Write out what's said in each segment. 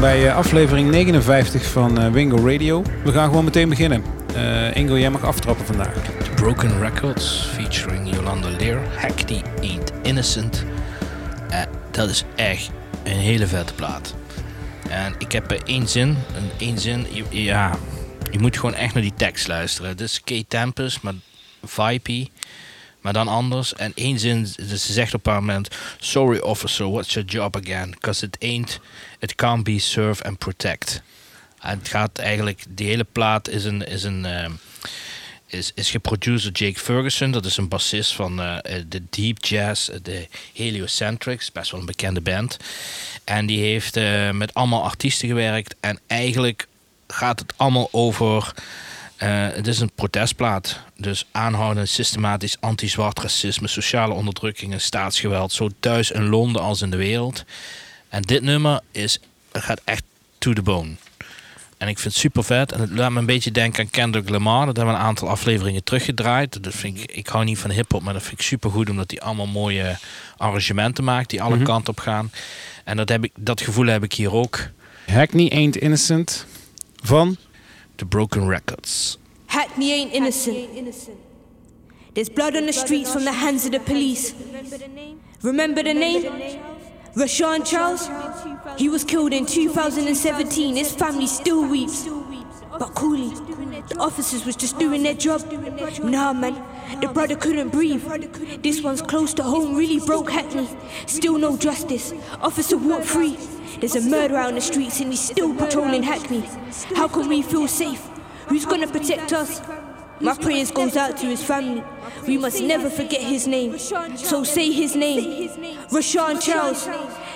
Bij uh, aflevering 59 van uh, Wingo Radio. We gaan gewoon meteen beginnen. Uh, Ingo, jij mag aftrappen vandaag. Broken Records featuring Yolanda Lear. Hackney Ain't Innocent. dat is echt een hele vette plaat. En ik heb één zin. Een één zin. Ja, je moet gewoon echt naar die tekst luisteren. Dit is Kate Tempest, maar vibey. Maar dan anders. En één zin, ze zegt op een moment... Sorry officer, what's your job again? Because it ain't... It can't be serve and protect. Het gaat eigenlijk... Die hele plaat is een... Is een uh, is, is geproduceerd Jake Ferguson. Dat is een bassist van uh, de Deep Jazz, de Heliocentrics. Best wel een bekende band. En die heeft uh, met allemaal artiesten gewerkt. En eigenlijk gaat het allemaal over uh, het is een protestplaat. Dus aanhouden systematisch anti-zwart racisme, sociale onderdrukking en staatsgeweld. Zo thuis in Londen als in de wereld. En dit nummer is, gaat echt to the bone. En ik vind het super vet. En het laat me een beetje denken aan Kendrick Lamar. Dat hebben we een aantal afleveringen teruggedraaid. Dat vind ik, ik hou niet van hip-hop, maar dat vind ik super goed. Omdat hij allemaal mooie arrangementen maakt die alle mhm. kanten op gaan. En dat, heb ik, dat gevoel heb ik hier ook. Hackney Ain't Innocent van The Broken Records. Hackney ain't innocent. There's blood on the streets from the hands of the police. Remember the name? Rashawn Charles? He was killed in 2017. His family still weeps. But coolly, the officers was just doing their job. Nah, man, the brother couldn't breathe. This one's close to home, really broke Hackney. Still no justice. Officer walked free. There's a murder out on the streets and he's still patrolling Hackney. How can we feel safe? Who's gonna protect us? My prayers goes out to his family. We must never forget his name. So say his name. Rashawn Charles.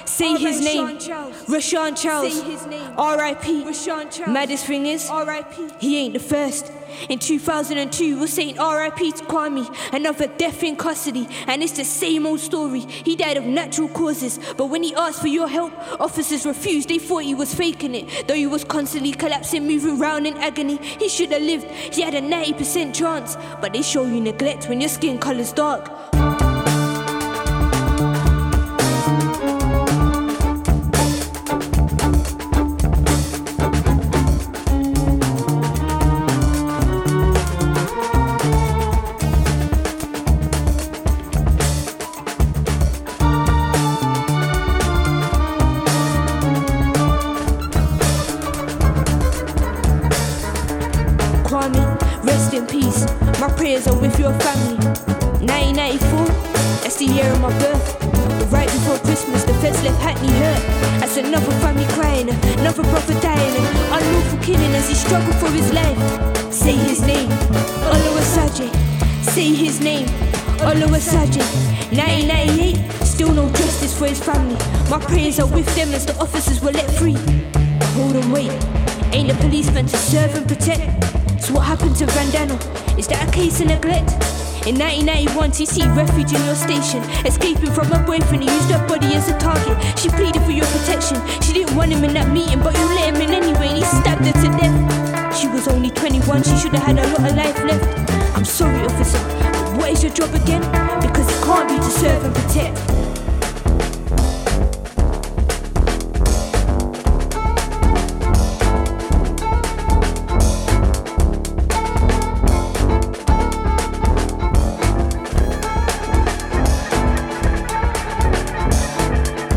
Say his name. Rashawn Charles. R.I.P. Maddest thing is, he ain't the first. In 2002, we're saying RIP to Kwame, another death in custody, and it's the same old story. He died of natural causes, but when he asked for your help, officers refused. They thought he was faking it, though he was constantly collapsing, moving around in agony. He should have lived, he had a 90% chance, but they show you neglect when your skin color's dark. Sergeant. 1998, still no justice for his family. My prayers are with them as the officers were let free. Hold on, wait. Ain't the police meant to serve and protect? So what happened to Vandana? Is that a case of neglect? In 1991, TC refuge in your station, escaping from her boyfriend who used her body as a target. She pleaded for your protection. She didn't want him in that meeting, but you let him in anyway, and he stabbed her to death. She was only 21, she should have had a lot of life left. I'm sorry, officer, but what is your job again? Because it can't be to serve and protect.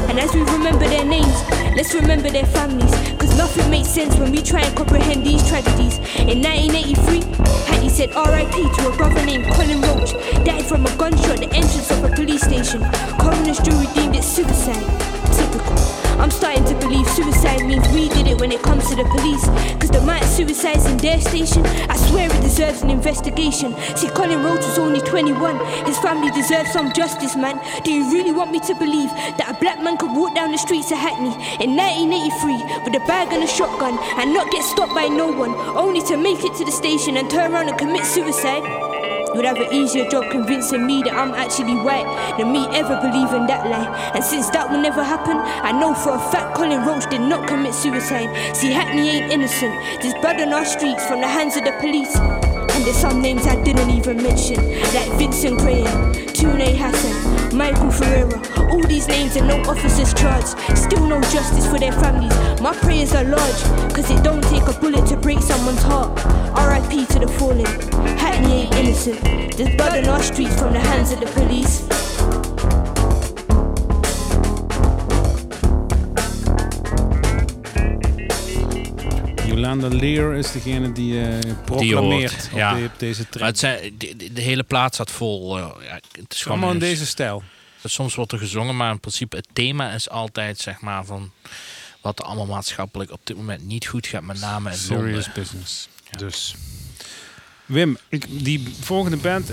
And as we remember their names, let's remember their families, nothing makes sense when we try and comprehend these tragedies. In 1983, Hattie said RIP to a brother named Colin Roach, died from a gunshot at the entrance of a police station. Coroner's jury deemed it suicide. Typical. I'm starting to believe suicide means we did it when it comes to the police. Cause the amount of suicides in their station, I swear it deserves an investigation. See, Colin Rhodes was only 21. His family deserves some justice, man. Do you really want me to believe that a black man could walk down the streets of Hackney in 1983 with a bag and a shotgun and not get stopped by no one, only to make it to the station and turn around and commit suicide? Would have an easier job convincing me that I'm actually white than me ever believing that lie. And since that will never happen, I know for a fact Colin Roach did not commit suicide. See, Hackney ain't innocent. There's blood on our streets from the hands of the police. And there's some names I didn't even mention, like Vincent Graham, names and no officers charged. Still no justice for their families. My prayers are large, cause it don't take a bullet to break someone's heart. RIP to the fallen. Hackney ain't innocent. There's blood on our streets from the hands of the police. Jolanda Lear is degene die uh, proclameert hoort, op, ja. de- op deze Maar track. het zijn, de, hele plaat staat vol. eh, ja, het is gewoon Allemaal in deze stijl. Soms wordt er gezongen, maar in principe het thema is altijd zeg maar van wat er allemaal maatschappelijk op dit moment niet goed gaat, met name in Serious Londen. business. Dus. Wim, ik, die volgende band,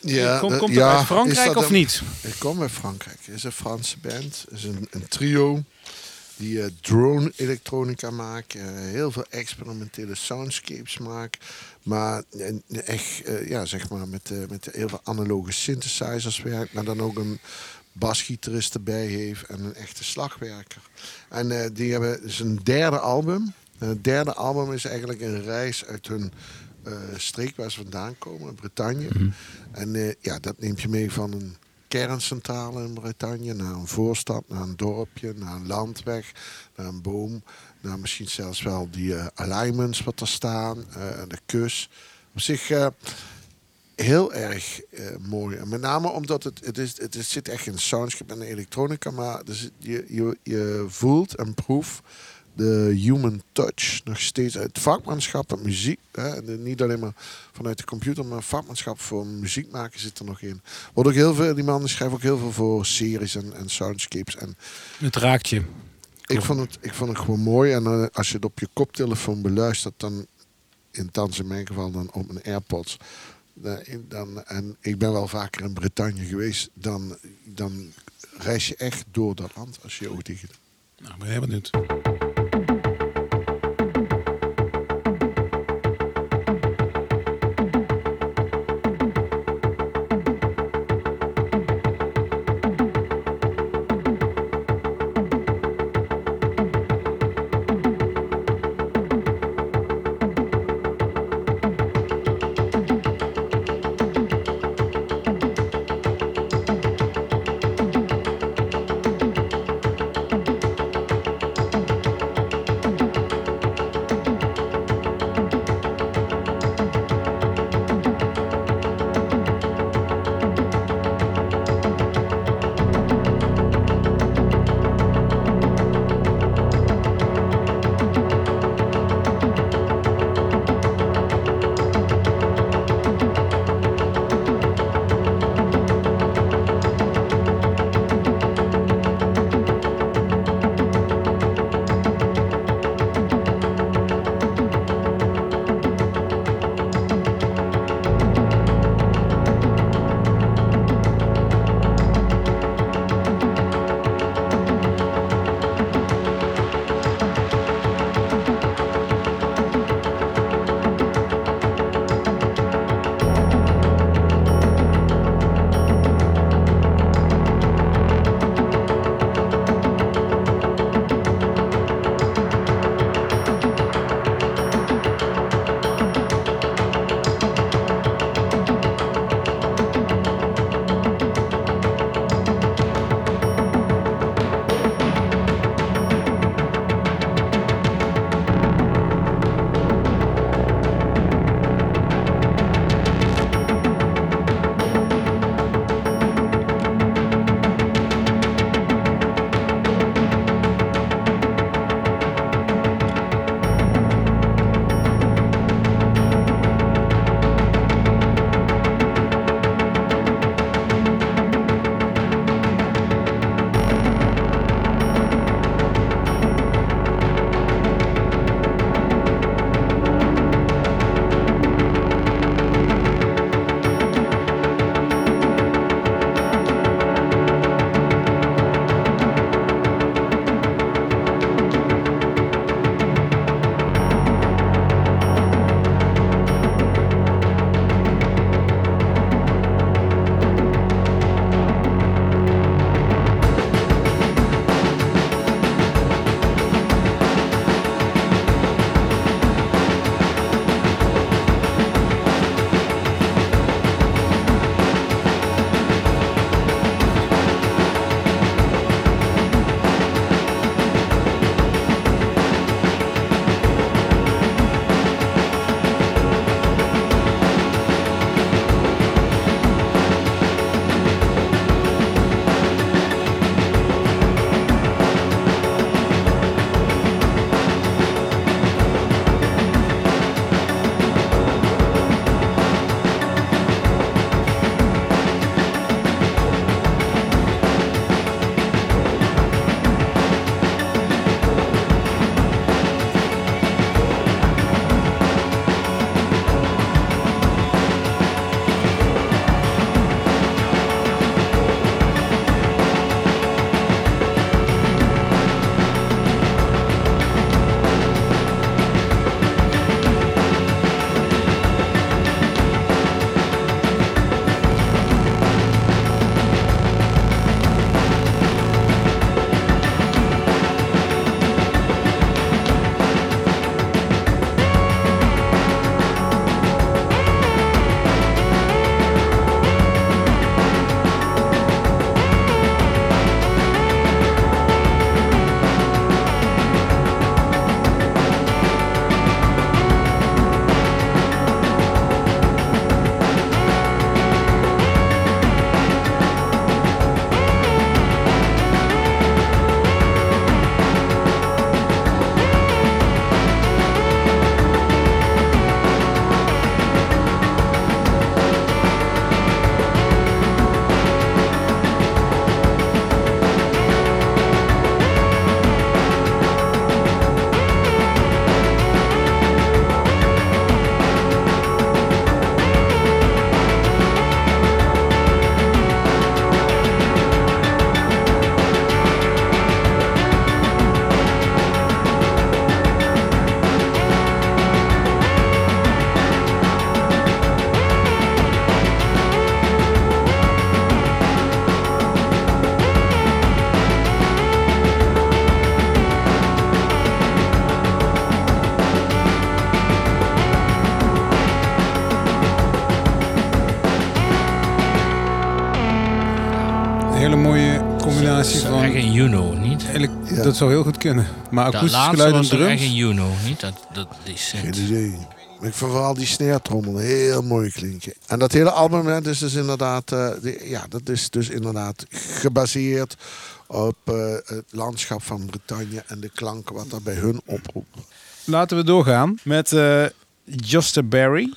Ja, komt, dat- komt ja, dat uit Frankrijk of een- niet? Ik kom uit Frankrijk. Het is een Franse band. Het is een, een trio die eh, drone elektronica maakt. eh, heel veel experimentele soundscapes maakt. Maar echt, eh, ja, zeg maar, met, eh, met heel veel analoge synthesizers werkt. Maar dan ook een basgitarist erbij heeft en een echte slagwerker. En eh, die hebben dus een derde album. En het derde album is eigenlijk een reis uit hun streek waar ze vandaan komen, Bretagne. En eh, ja, dat neemt je mee van een kerncentrale in Bretagne naar een voorstad, naar een dorpje, naar een landweg, naar een boom, naar misschien zelfs wel die eh, alignments wat er staan, eh, de kus. Op zich eh, heel erg mooi. En met name omdat het, het, is, het, zit echt in soundscape en elektronica, maar zit- je, je, je voelt en proeft de human touch nog steeds uit vakmanschap en muziek. Hè, en niet alleen maar vanuit de computer, maar vakmanschap voor muziek maken zit er nog in. Wordt ook heel veel, die man schrijft ook heel veel voor series en, en soundscapes. En Het raakt je. Ik vond, het, ik vond het gewoon mooi. En eh, als je het op je koptelefoon beluistert, dan, in in mijn geval dan op mijn AirPods. Dan, en ik ben wel vaker in Bretagne geweest. Dan, dan reis je echt door dat land als je dicht doet. Nou, ik ben heel zou heel goed kunnen. Maar Dat akoestisch laatste geluid en was toch echt drums... een Juno, niet? Dat, dat, die Geen idee. Maar ik vind vooral die sneertrommel heel mooi klinken. En dat hele album hè, dus is inderdaad, eh, die- ja, dat is dus inderdaad gebaseerd op eh, het landschap van Bretagne en de klanken wat dat bij hun oproept. Laten we doorgaan met eh Juster Barry.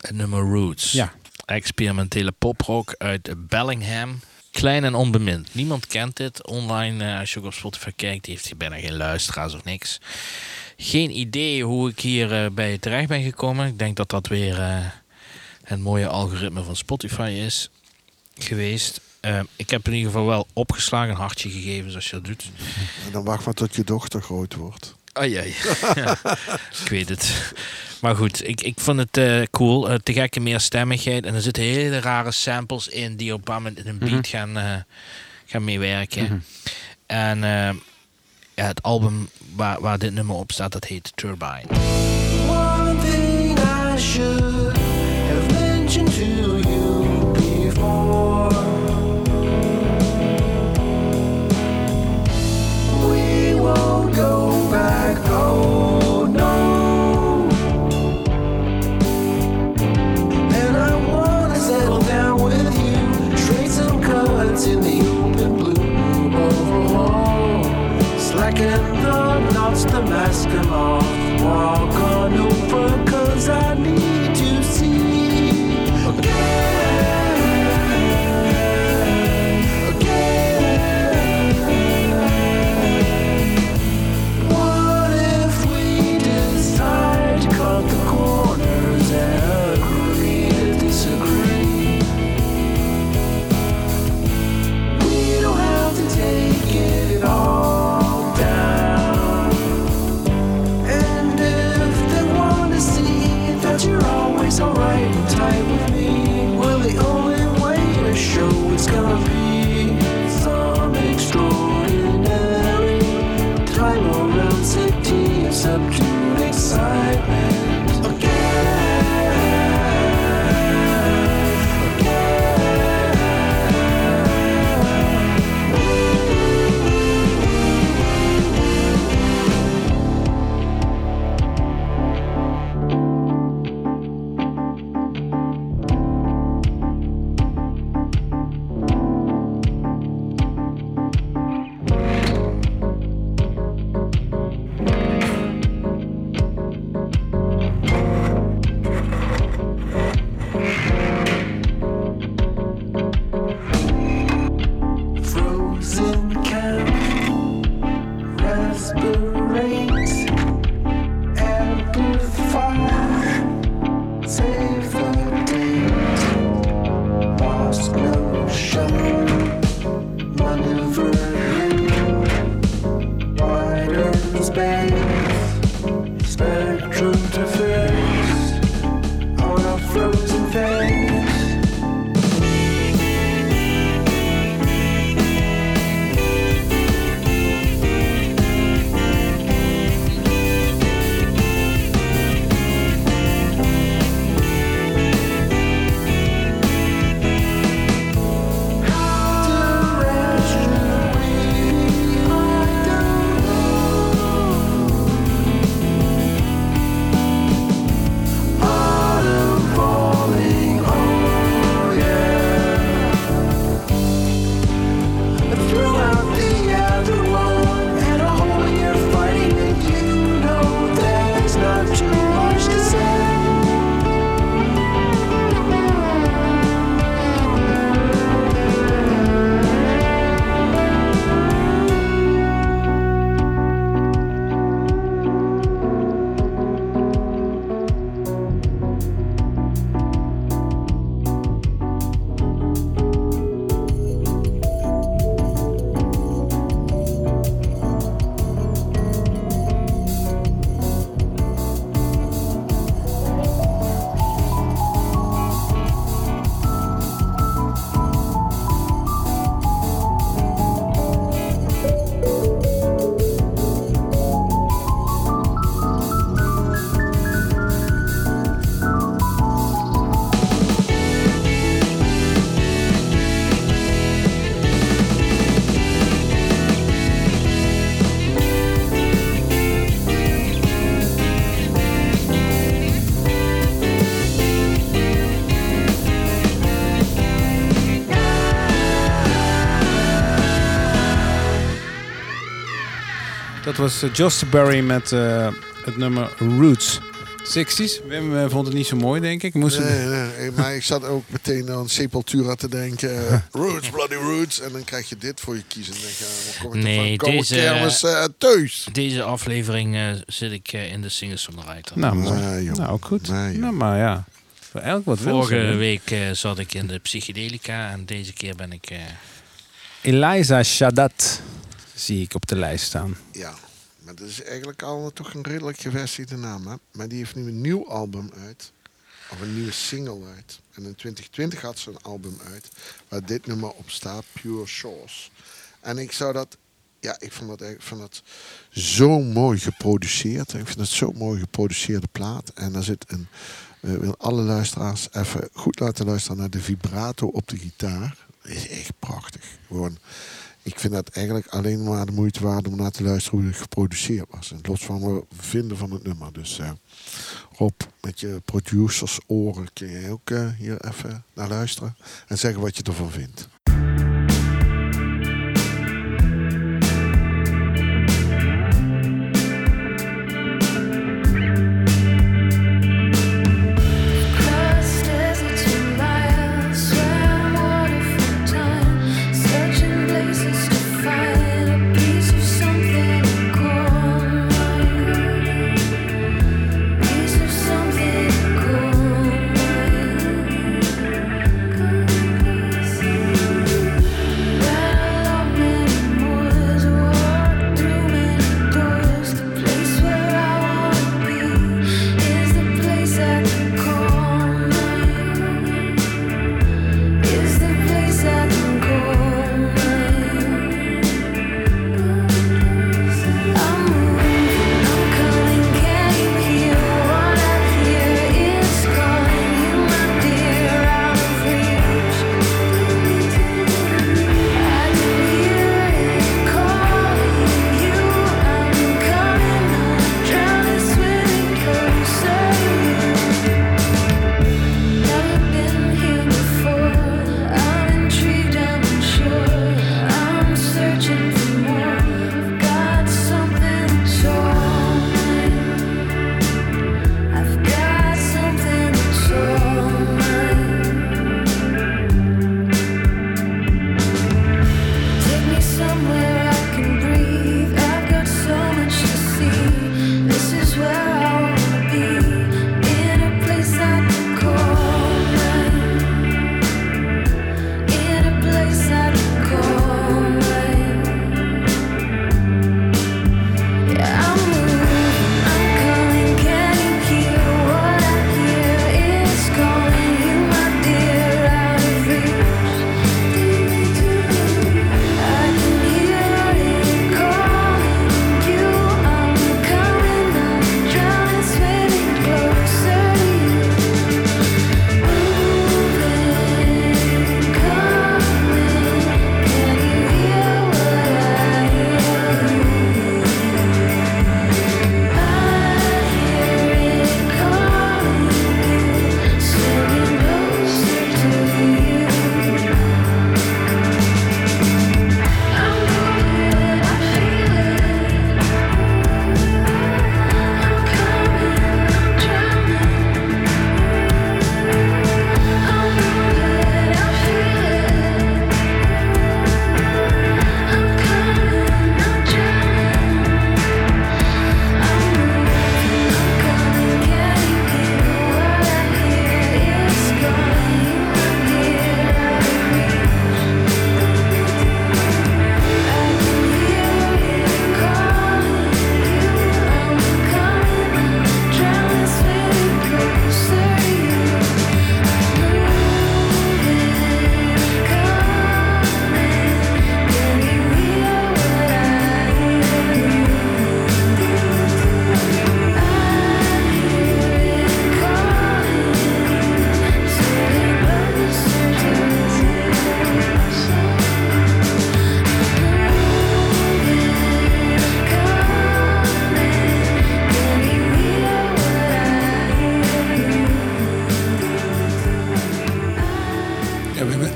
Het nummer Roots. Ja. Experimentele poprock uit Bellingham. Klein en onbemind. Niemand kent dit. Online, eh, als je ook op Spotify kijkt, heeft hij bijna geen luisteraars of niks. Geen idee hoe ik hier eh, bij terecht ben gekomen. Ik denk dat dat weer eh, het mooie algoritme van Spotify is geweest. Ik heb in ieder geval wel opgeslagen, een hartje gegeven zoals je dat doet. En dan wacht maar tot je dochter groot wordt. Oh jee. ik weet het. Maar goed, ik, ik vond het eh, cool. Eh, te gekke meerstemmigheid. En er zitten hele rare samples in die op een in een beat gaan, eh, gaan meewerken. En eh, ja, het album waar, waar dit nummer op staat, dat heet Turbine. Was uh, Joss Barry met eh, het nummer Roots. 60s. Wim eh, vond het niet zo mooi, denk ik. Moest Nee, nee, nee, maar ik zat ook meteen aan Sepultura te denken. eh, roots, bloody roots. En dan krijg je dit voor je kiezen. Dan denk je, kom ik Nee, deze- kermis eh, thuis. Deze aflevering eh, zit ik eh, in de singer-songwriter. nou, joh. nou, ook goed. Nou, maar ja. Voor elk wat wil Vorige week eh, zat ik in de psychedelica en deze keer ben ik... eh, Eliza Shadat zie ik op de lijst staan. Ja, maar dat is eigenlijk al toch een redelijk gevestigde naam. Hè? Maar die heeft nu een nieuw album uit. Of een nieuwe single uit. En in 2020 had ze een album uit. Waar dit nummer op staat, Pure Shores. En ik zou dat... Ja, ik vond dat, vond dat zo mooi geproduceerd. Ik vind het zo mooi geproduceerde plaat. En daar zit een... eh, wil alle luisteraars even goed laten luisteren naar de vibrato op de gitaar. Dat is echt prachtig. Gewoon ik vind dat eigenlijk alleen maar de moeite waard om naar te luisteren hoe het geproduceerd was. En los van we vinden van het nummer. Dus eh, Rob, met je producers oren kun je ook eh, hier even naar luisteren. En zeggen wat je ervan vindt.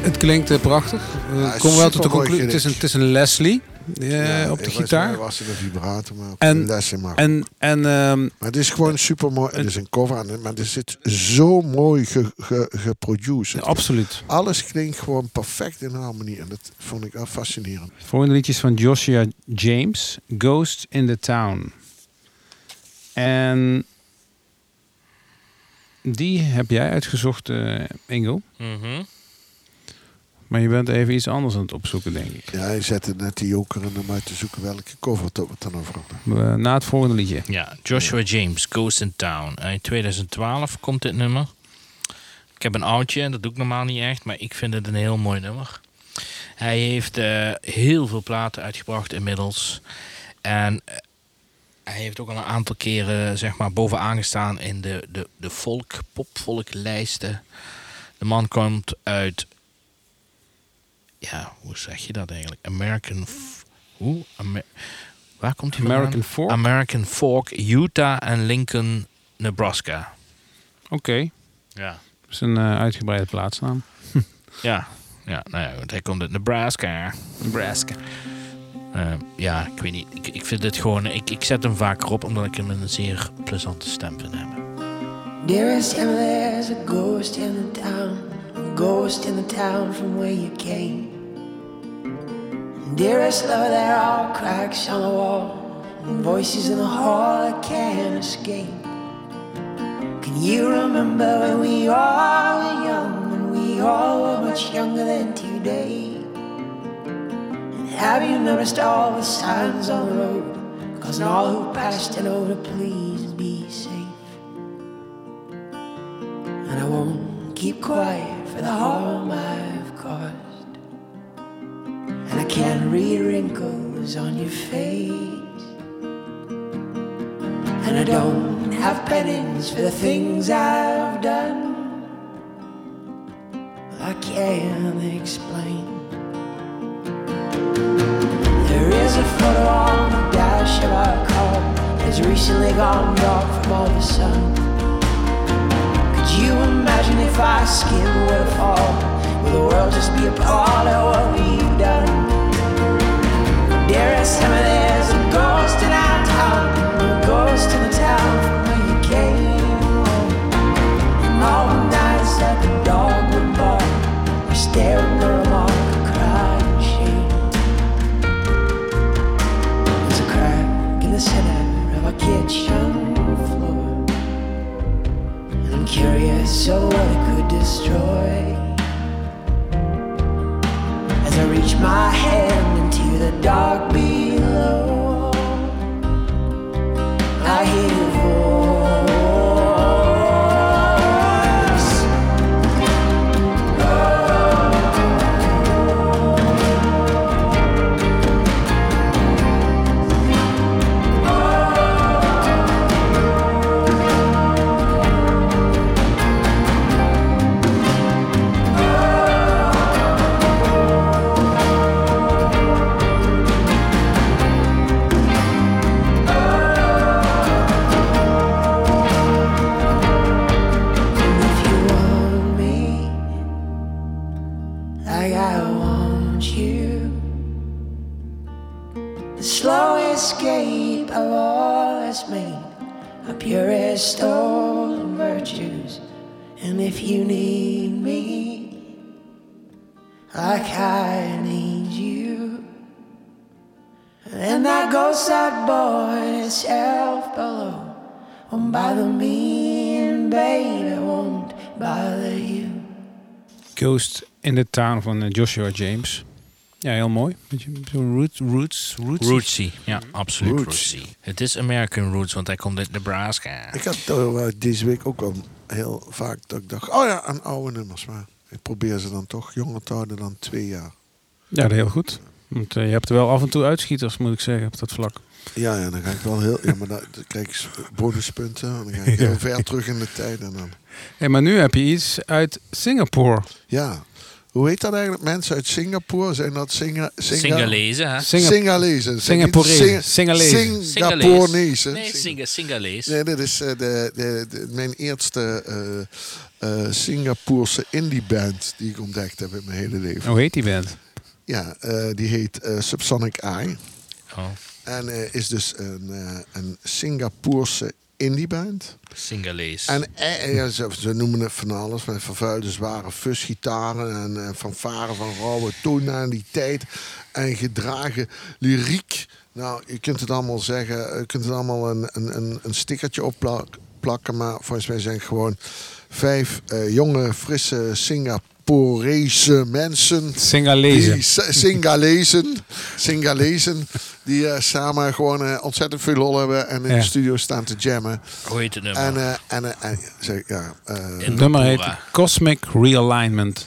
Het klinkt eh, prachtig. We Ja, komen wel tot de conclusie. Het is, een, het is een Leslie. eh, Ja, op de gitaar. mij was het een vibrato, maar op En- de lessen maar. En, en ehm, maar het is gewoon super mooi. Het is een cover, aan, maar het zit zo mooi ge, ge, geproduced. absoluut. Alles klinkt gewoon perfect in harmonie. En dat vond ik wel fascinerend. Volgende liedje is van Joshua James, Ghost in the Town. En die heb jij uitgezocht, eh Ingo. Mhm. Maar je bent even iets anders aan het opzoeken, denk ik. Ja, hij zette net die joker in om uit te zoeken welke cover het we dan over hadden. Eh, na het volgende liedje. Ja, Joshua James, Ghost in Town. In 2012 komt dit nummer. Ik heb een oudje, dat doe ik normaal niet echt, maar ik vind het een heel mooi nummer. Hij heeft eh, heel veel platen uitgebracht inmiddels. En eh, hij heeft ook al een aantal keren zeg maar, bovenaan gestaan in de, de, de volk, popvolklijsten. De man komt uit, ja, hoe zeg je dat eigenlijk? American, hoe? Amer- Waar komt hij vandaan? American Fork? American Fork, Utah en Lincoln, Nebraska. Oké, Ja. dat is een eh, uitgebreide plaatsnaam. Ja, ja nou ja, want hij komt uit Nebraska. Nebraska. Eh, ja, ik weet niet. Ik, ik vind het gewoon... Ik, ik zet hem vaker op omdat ik hem een zeer plezante stem vind hebben. Dearest Emma, there's a ghost in the town, a ghost in the town from where you came. Dearest love, there are cracks on the wall, and voices in the hall that can't escape. Can you remember when we all were young, when we all were much younger than today? And have you noticed all the signs on the road, causing all who passed and over please be safe? and I won't keep quiet for the harm I've caused. Read wrinkles on your face. And I don't have pennies for the things I've done. I can't explain. There is a photo on the dash of our car that's recently gone dark from all the sun. Could you imagine if our skin were to fall? Will the world just be a part of what we've done? So what it could destroy As I reach my hand into the dark below. I hear in the Town van eh, Joshua James. Ja, heel mooi. Beetje zo roots, roots, roots. Rootsy. Ja, absoluut Roots. Rootsy. Het is American Roots, want hij komt uit Nebraska. Ik had uh, deze week ook al heel vaak dat ik dacht, oh ja, aan oude nummers. Maar ik probeer ze dan toch jonger te houden dan twee jaar. Ja, dat heel goed. Want eh, je hebt er wel af en toe uitschieters, moet ik zeggen, op dat vlak. Ja, ja, dan ga ik wel heel... Ja, maar dan, dan krijg ik bonuspunten. en Dan ga ik heel ver terug in de tijd. En dan, Hey, maar nu heb je iets uit Singapore. ja. Hoe heet dat eigenlijk? Mensen uit Singapore? Zijn dat Singa, Singa, Singalezen, hè? Singa- Singalezen. Singaporezen. Singalezen. Singaporenezen. Nee, Singa, Singalees. Nee, dit is eh, de, de, de- mijn eerste eh eh Singapoorse indie band die ik ontdekt heb in mijn hele leven. Hoe heet die band? Ja, eh, die heet eh, Subsonic Eye. Oh, En eh, is dus een, eh, een Singapoerse indieband. Singalees. En eh, ja, ze, ze noemen het van alles. Met vervuilde zware fusgitaren en eh, fanfaren van rauwe tonaliteit. En gedragen lyriek. Nou, je kunt het allemaal zeggen. Je kunt het allemaal een, een, een, een stickertje opplakken. Maar volgens mij zijn het gewoon vijf eh, jonge, frisse Singaporese mensen. Singalezen. Die Singalezen. Singalezen. Die eh, samen gewoon eh, ontzettend veel lol hebben. En in Ja. de studio staan te jammen. Hoe heet het nummer? En, eh, en, eh, en zeg, ja, Het nummer heet. Cosmic Realignment.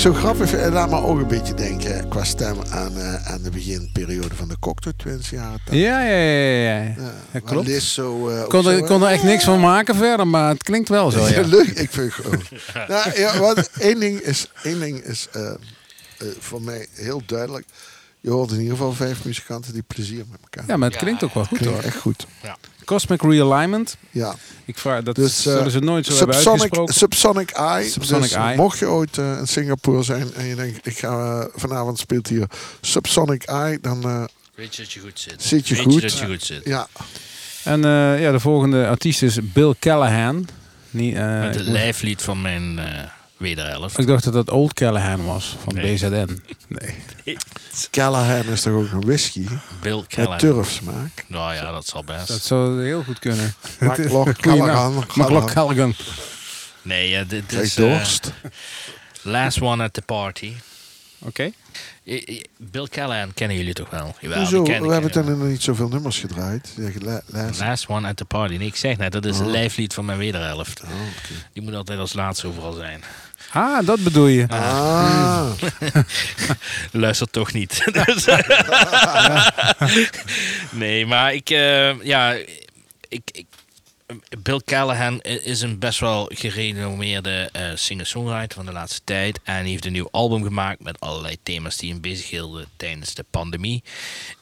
Zo grappig het laat me ook een beetje denken qua stem aan, eh, aan de beginperiode van de Cocktail Twins jaren. Ja, ja, ja, ja. ja. Klopt. Liz zo, eh, kon, er, kon er echt niks van maken verder, maar het klinkt wel zo. Ja. Leuk, ik vind het gewoon. nou, ja, wat, één ding is, één ding is eh, eh, voor mij heel duidelijk. Je hoort in ieder geval vijf muzikanten die plezier met elkaar Ja, maar het Ja, klinkt ook wel goed Klinkt hoor. echt goed. Cosmic Realignment. Ja. Ik vraag, dat Dus, eh, zullen ze nooit zo hebben Subsonic, uitgesproken. Subsonic Eye. Subsonic dus, Eye. Mocht je ooit eh, in Singapore zijn en je denkt, ik ga, eh, vanavond speelt hier Subsonic Eye, dan eh, Weet je dat je goed zit. Zit je Weet goed? dat je goed zit. ja. En eh, ja, de volgende artiest is Bill Callahan. Niet, eh, Met ik, het lijflied van mijn eh wederhelft. ik dacht dat dat Old Callahan was van Nee. BZN. Nee. Callahan is toch ook een whisky? Bill Met Callahan. turfsmaak. Nou ja, dat zal best. Dat zou heel goed kunnen. McLaughlin. Callahan. Nee, ja, dit is... dorst. last one at the party. Oké. Bill Callahan kennen jullie toch wel? Jawel, Hoezo? We hebben toen nog niet zoveel nummers gedraaid. Ja, la- laatst- Last one at the party. Nee, ik zeg net, dat is het Oh. lijflied van mijn wederhelft. Oh, oké. Die moet altijd als laatste overal zijn. Ah, dat bedoel je. Ah, Luistert toch niet. Dus- nee, maar ik, eh, ja, ik, ik, Bill Callahan is een best wel gerenommeerde eh singer-songwriter van de laatste tijd. En hij heeft een nieuw album gemaakt met allerlei thema's die hem bezighielden tijdens de pandemie.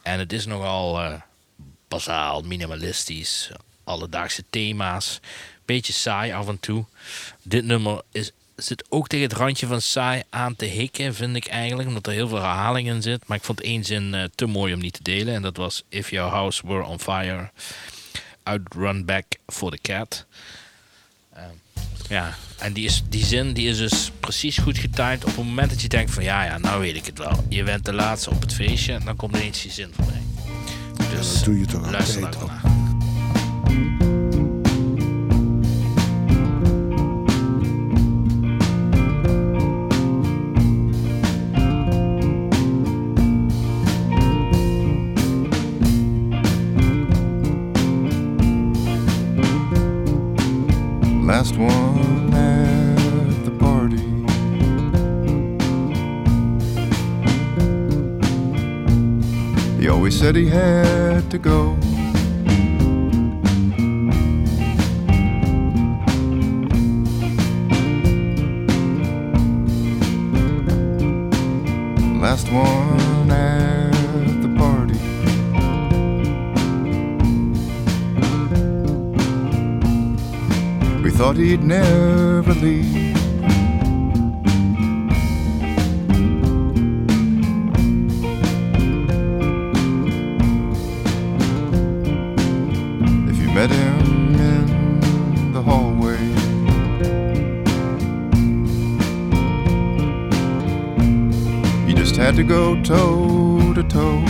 En het is nogal eh bazaal, minimalistisch, alledaagse thema's. Beetje saai af en toe. Dit nummer is, zit ook tegen het randje van saai aan te hikken, vind ik eigenlijk. Omdat er heel veel herhaling in zit. Maar ik vond één zin eh, te mooi om niet te delen. En dat was: If your house were on fire, I'd run back for the cat. Eh, ja, en die, is, die zin die is dus precies goed getimed op het moment dat je denkt van ja, ja, nou weet ik het wel. Je bent de laatste op het feestje en dan komt ineens die zin voorbij. Dus dat doe je toch altijd op. Last one at the party. He always said he had to go. Last one thought he'd never leave. If you met him in the hallway, you just had to go toe to toe.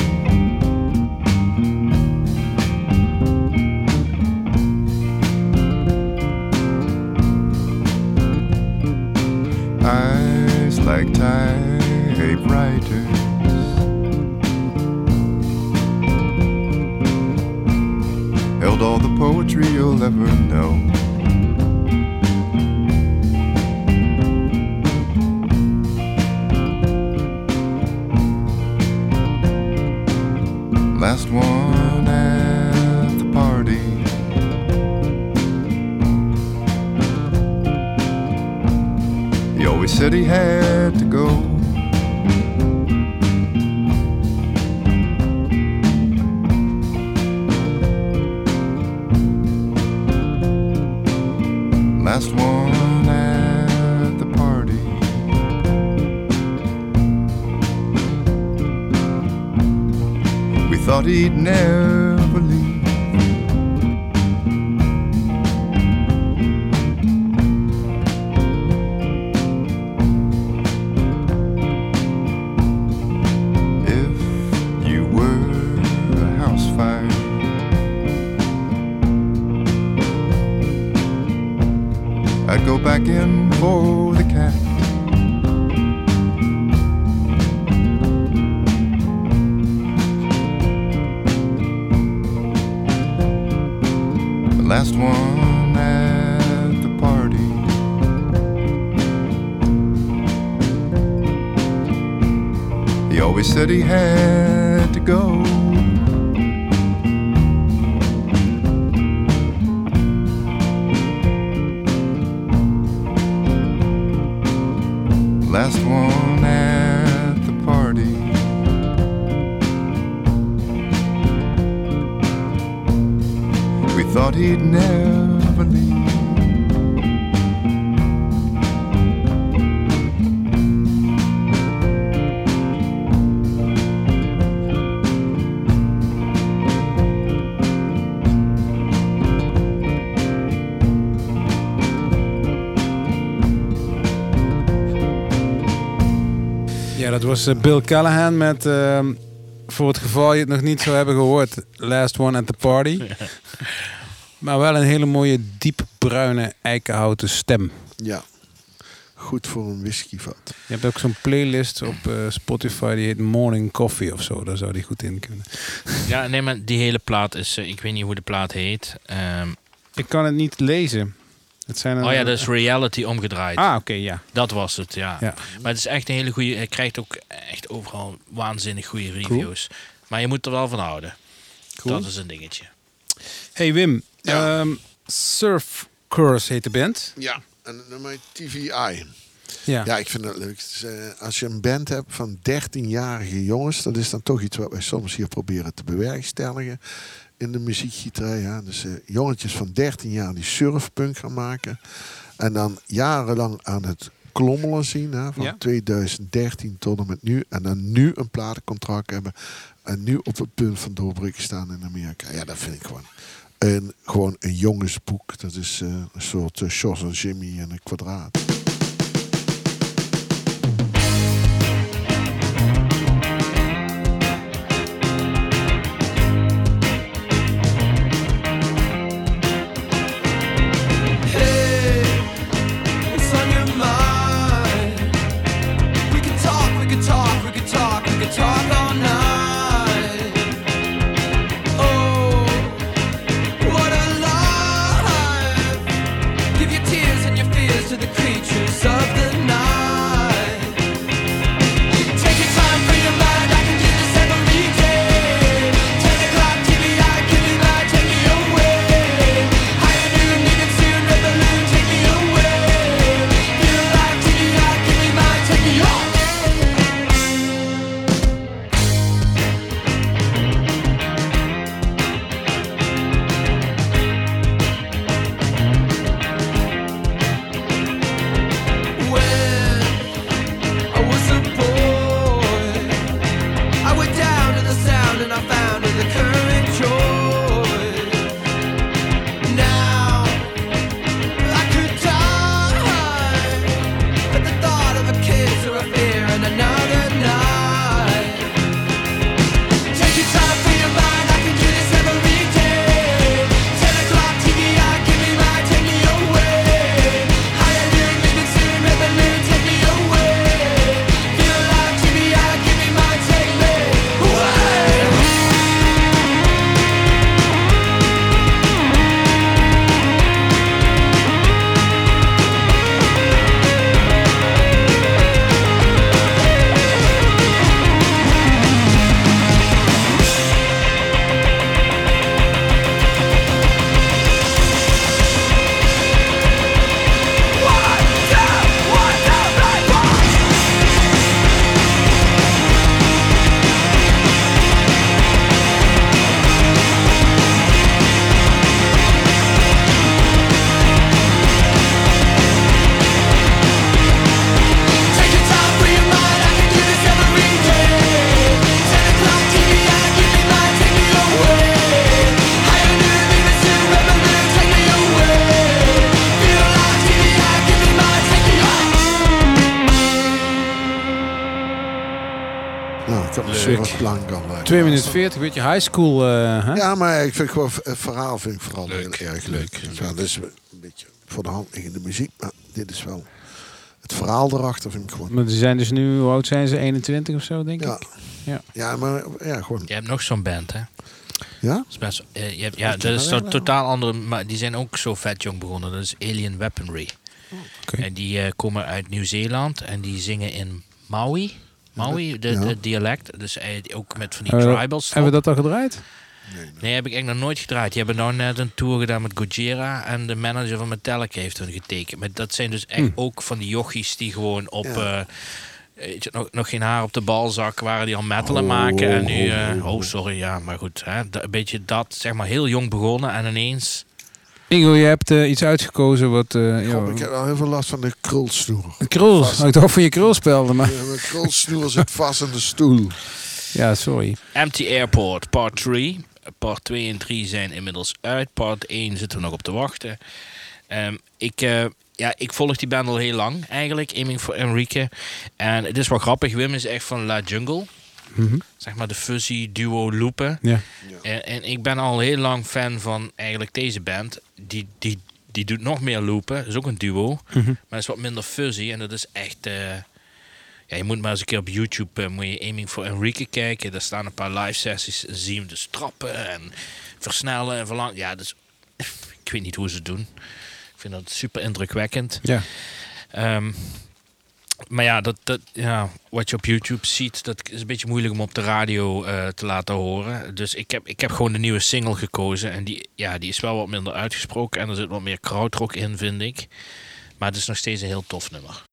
For the cat. The last one at the party. He always said he had to go. One at the party. We thought he'd never dat was eh, Bill Callahan met, ehm, voor het geval je het nog niet zou hebben gehoord, Last One at the Party. maar wel een hele mooie diepbruine eikenhouten stem. Ja. Goed voor een whiskyvat. Je hebt ook zo'n playlist op eh, Spotify die heet Morning Coffee of zo. Daar zou die goed in kunnen. Ja, nee, maar die hele plaat is... eh, ik weet niet hoe de plaat heet. Ehm, Ik kan het niet lezen. Het zijn een, oh ja, dat is Reality omgedraaid. Ah, oké, ja. Dat was het, ja. ja. Maar het is echt een hele goede... Hij krijgt ook echt overal waanzinnig goede reviews. Maar je moet er wel van houden. Cool. Dat is een dingetje. Hey Wim, Ja. ehm, Surf Curse heet de band. Ja. En nummer TVI. Ja. Ja, ik vind het leuk. Eh, als je een band hebt van 13-jarige jongens, dat is dan toch iets wat wij soms hier proberen te bewerkstelligen in de muziekgieterij. Ja. Dus eh, jongetjes van 13 jaar die surfpunk gaan maken. En dan jarenlang aan het klommelen zien, hè, van Ja. 2013 tot en met nu. En dan nu een platencontract hebben. En nu op het punt van doorbreken staan in Amerika. Ja, dat vind ik gewoon. een gewoon een jongensboek. Dat is eh, een soort uh, en Jimmy en een kwadraat. 40, weet je, high school. eh, hè? Ja, maar ik vind gewoon het verhaal vind ik vooral heel erg leuk. Ja, dat is een beetje voor de hand liggende muziek, maar dit is wel het verhaal erachter vind ik gewoon. Maar die zijn dus nu, hoe oud zijn ze? 21 of zo, denk Ja, ik. Ja. ja maar ja, gewoon. Je hebt nog zo'n band, hè? Ja? Dat is best, eh, je hebt, ja, dat is een totaal andere, maar die zijn ook zo vet jong begonnen. Dat is Alien Weaponry. Oké. En die eh, komen uit Nieuw-Zeeland en die zingen in Maui. Maui, de, Ja. de dialect. Dus eh, ook met van die we- tribals. Hebben we dat al gedraaid? Nee, heb ik echt nog nooit gedraaid. Die hebben nou net een tour gedaan met Gojira en de manager van Metallica heeft hun getekend. Maar dat zijn dus echt Hm. ook van die jochies die gewoon op... Ja. eh, weet je, nog, nog geen haar op de balzak waren die al metal aan Oh, maken. En nu... oh, eh, oh, oh. sorry, ja, maar goed. Hè, een beetje dat, zeg maar, heel jong begonnen en ineens... Ingo, je hebt eh, iets uitgekozen wat... eh ja, Goh, ik heb wel heel veel last van de krulsnoer. Krul. Vast. Oh, ik dacht van je krulspelden, maar... Ja, Mijn krulsnoer zit vast in de stoel. Ja, sorry. Empty Airport, part 3. Part 2 en 3 zijn inmiddels uit. Part 1 zitten we nog op te wachten. Ehm, ik, eh, ja, ik volg die band al heel lang eigenlijk, Aiming for Enrique. En het is wel grappig, Wim is echt van La Jungle. Zeg maar de fuzzy duo loopen. Ja. En, en ik ben al heel lang fan van eigenlijk deze band. Die, die, die doet nog meer loopen. Dat is ook een duo. Maar is wat minder fuzzy. En dat is echt... eh, ja, je moet maar eens een keer op YouTube... eh, moet je Aiming for Enrique kijken. Daar staan een paar live sessies. Dan zie je hem dus trappen en versnellen en verlangen. Ja, dus... ik weet niet hoe ze het doen. Ik vind dat super indrukwekkend. Ja. Ehm, maar ja, dat, dat, ja, wat je op YouTube ziet, dat is een beetje moeilijk om op de radio eh, te laten horen. Dus ik heb, ik heb gewoon de nieuwe single gekozen. En die, ja, die is wel wat minder uitgesproken. En er zit wat meer krautrock in, vind ik. Maar het is nog steeds een heel tof nummer.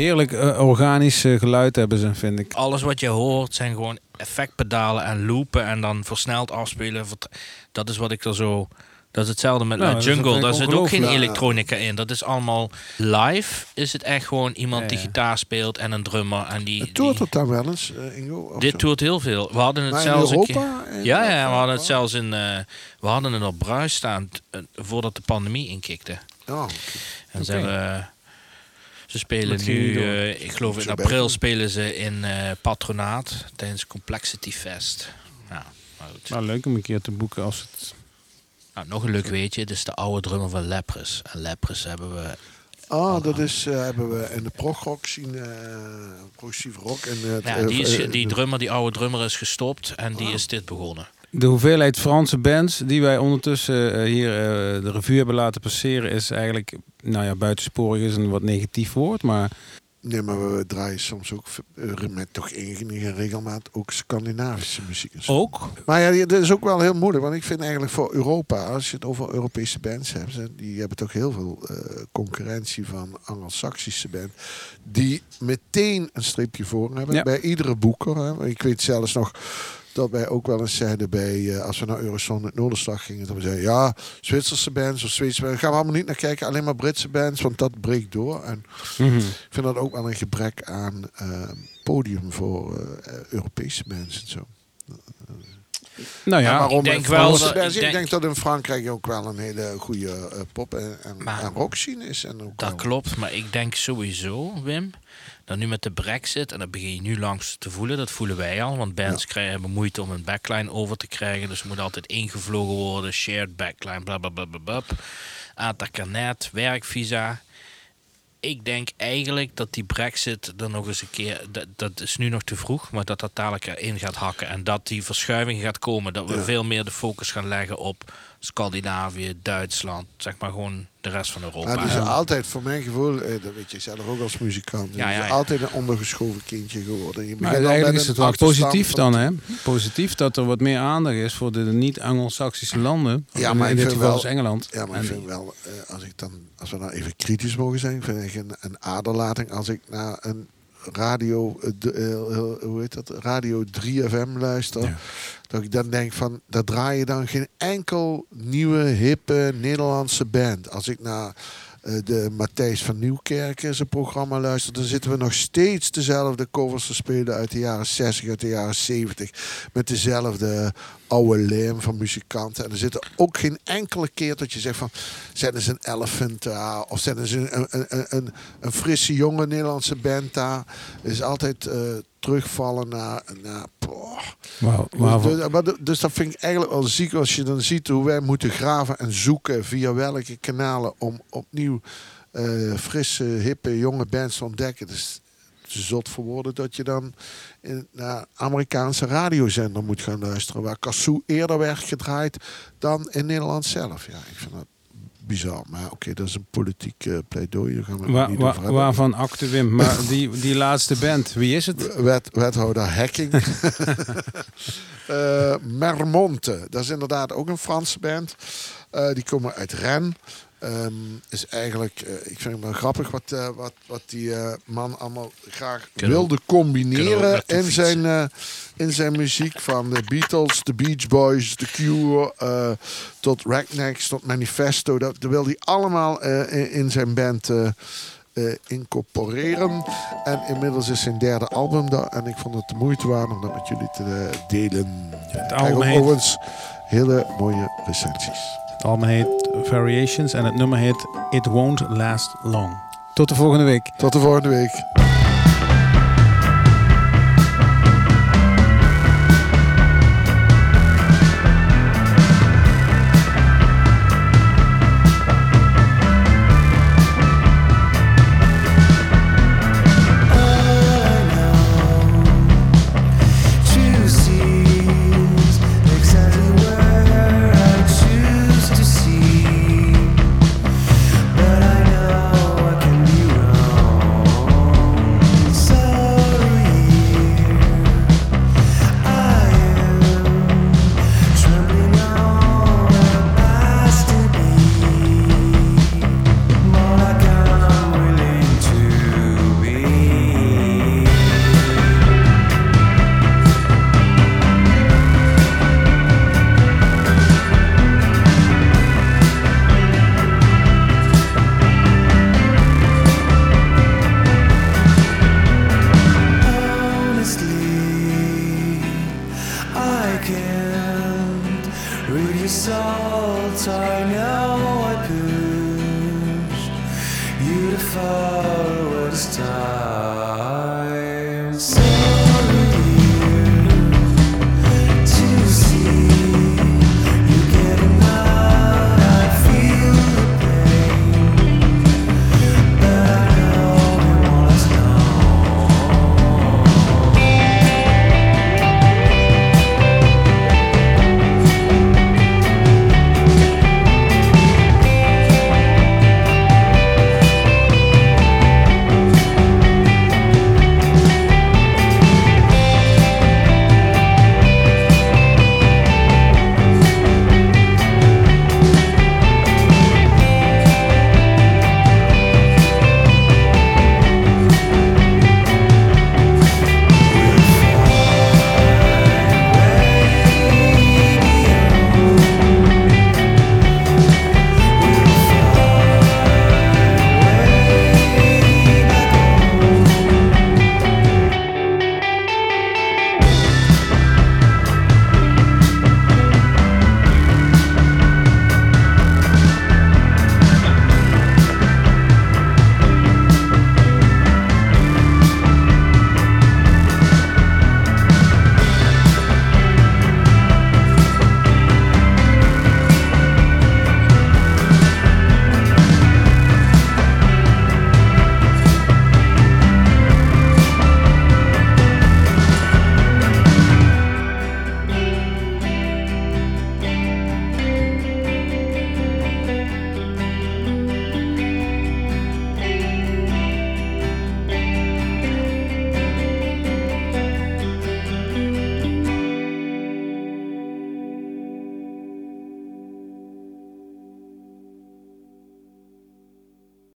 Heerlijk eh, organisch eh, geluid hebben ze, vind ik. Alles wat je hoort zijn gewoon effectpedalen en loopen en dan versneld afspelen. Dat is wat ik er zo... Dat is hetzelfde met, Nou, met Jungle. Daar zit ook geen elektronica in. Dat is allemaal live. Is het echt gewoon iemand Ja, die gitaar speelt en een drummer. En die, Het toert het dan wel eens, eh, Ingo? Of dit zo? toert heel veel. We hadden het Maar in zelfs een keer- Europa? Ja, ja, we hadden het zelfs in. eh, we hadden het op Bruis staan voordat de pandemie inkikte. Oh. En ze, hebben, ze spelen nu, eh, ik geloof in april spelen ze in eh, Patronaat tijdens Complexity Fest. Ja, maar goed. Nou, leuk om een keer te boeken als het... Nou, nog een leuk weetje, dit is de oude drummer van Leprous. En Leprous hebben we. Ah, dat is, eh, hebben we in de progrock zien, eh progressieve rock. En, Ja, die, is, die drummer, die oude drummer is gestopt en die is dit begonnen. De hoeveelheid Franse bands die wij ondertussen eh, hier eh, de revue hebben laten passeren... is eigenlijk, nou ja, buitensporig is een wat negatief woord, maar... Nee, maar we draaien soms ook eh, met toch enige regelmaat ook Scandinavische muziek. Ook? Maar ja, dat is ook wel heel moeilijk. Want ik vind eigenlijk voor Europa, als je het over Europese bands hebt, die hebben toch heel veel concurrentie van Anglo-Saxische bands. Die meteen een streepje voor hebben. Ja. Bij iedere boeker. Hè. Ik weet zelfs nog dat wij ook wel eens zeiden bij, eh, als we naar Eurozone het Noorderslag gingen, dat we zeiden, ja, Zwitserse bands of Zweedse bands, gaan we allemaal niet naar kijken, alleen maar Britse bands, want dat breekt door. En Mhm. ik vind dat ook wel een gebrek aan eh, podium voor eh, Europese bands en zo. Nou Ja, waarom ik denk wel dat- ik denk- denk dat in Frankrijk ook wel een hele goede pop- en, en, en is. En ook Dat wel- klopt, maar ik denk sowieso, Wim, dat nu met de brexit, en dat begin je nu langs te voelen, dat voelen wij al, want bands krijgen, hebben moeite om een backline over te krijgen, dus er moet altijd ingevlogen worden, shared backline, bla bla bla bla bla. Werkvisa. Ik denk eigenlijk dat die brexit er nog eens een keer, dat, dat is nu nog te vroeg, maar dat dat dadelijk erin gaat hakken en dat die verschuiving gaat komen, dat we Ja. veel meer de focus gaan leggen op Scandinavië, Duitsland, zeg maar gewoon de rest van Europa. Ja, het is altijd, voor mijn gevoel, eh, dat weet je zelf ook als muzikant, Ja, het ja, is ja. altijd een ondergeschoven kindje geworden. Je maar eigenlijk is het wel positief dan, hè? Positief dat er wat meer aandacht is voor de niet-Anglo-Saxische landen. Ja, In- maar in ik dit vind geval wel- dus Engeland. Ja, maar En- ik vind wel, eh, als, ik dan, als we nou even kritisch mogen zijn, vind ik een, een aderlating als ik naar een radio, eh, de- eh, eh, hoe heet dat, radio 3FM luister. Ja. Dat ik dan denk van, daar draai je dan geen enkel nieuwe, hippe Nederlandse band. Als ik naar de Matthijs van Nieuwkerken zijn programma luister, dan zitten we nog steeds dezelfde covers te spelen uit de jaren 60, uit de jaren 70. Met dezelfde oude leem van muzikanten. En er zit er ook geen enkele keer dat je zegt van, zetten ze een Elephant daar, of zetten ze een, een, een, een, frisse jonge Nederlandse band daar. Het is altijd eh, terugvallen naar, naar. Wauw, waarvoor- Dus, maar de- dus dat vind ik eigenlijk wel ziek als je dan ziet hoe wij moeten graven en zoeken via welke kanalen om opnieuw eh, frisse, hippe, jonge bands te ontdekken. Dus zot voor woorden dat je dan naar Amerikaanse radiozender moet gaan luisteren. Waar Kassou eerder werd gedraaid dan in Nederland zelf. Ja, ik vind dat bizar. Maar oké, dat is een politiek eh, pleidooi. Gaan we Waar- waar- waarvan acte Wim? Maar die, die laatste band, wie is het? Wet, wethouder Hacking. Mermonte, dat is inderdaad ook een Franse band. Eh, die komen uit Rennes. Ehm, is eigenlijk, eh, ik vind het wel grappig wat, eh, wat, wat die eh, man allemaal graag Kunnen wilde combineren in fietsen. zijn, in zijn muziek. Van de Beatles, de Beach Boys, The Cure, tot Ragnax, tot Manifesto. Dat, dat wil hij allemaal in, in zijn band incorporeren. En inmiddels is zijn derde album daar. En ik vond het de moeite waard om dat met jullie te delen. Het album heet- overigens hele mooie recensies. Het album heet Variations en het nummer heet It Won't Last Long. Tot de volgende week. Tot de volgende week.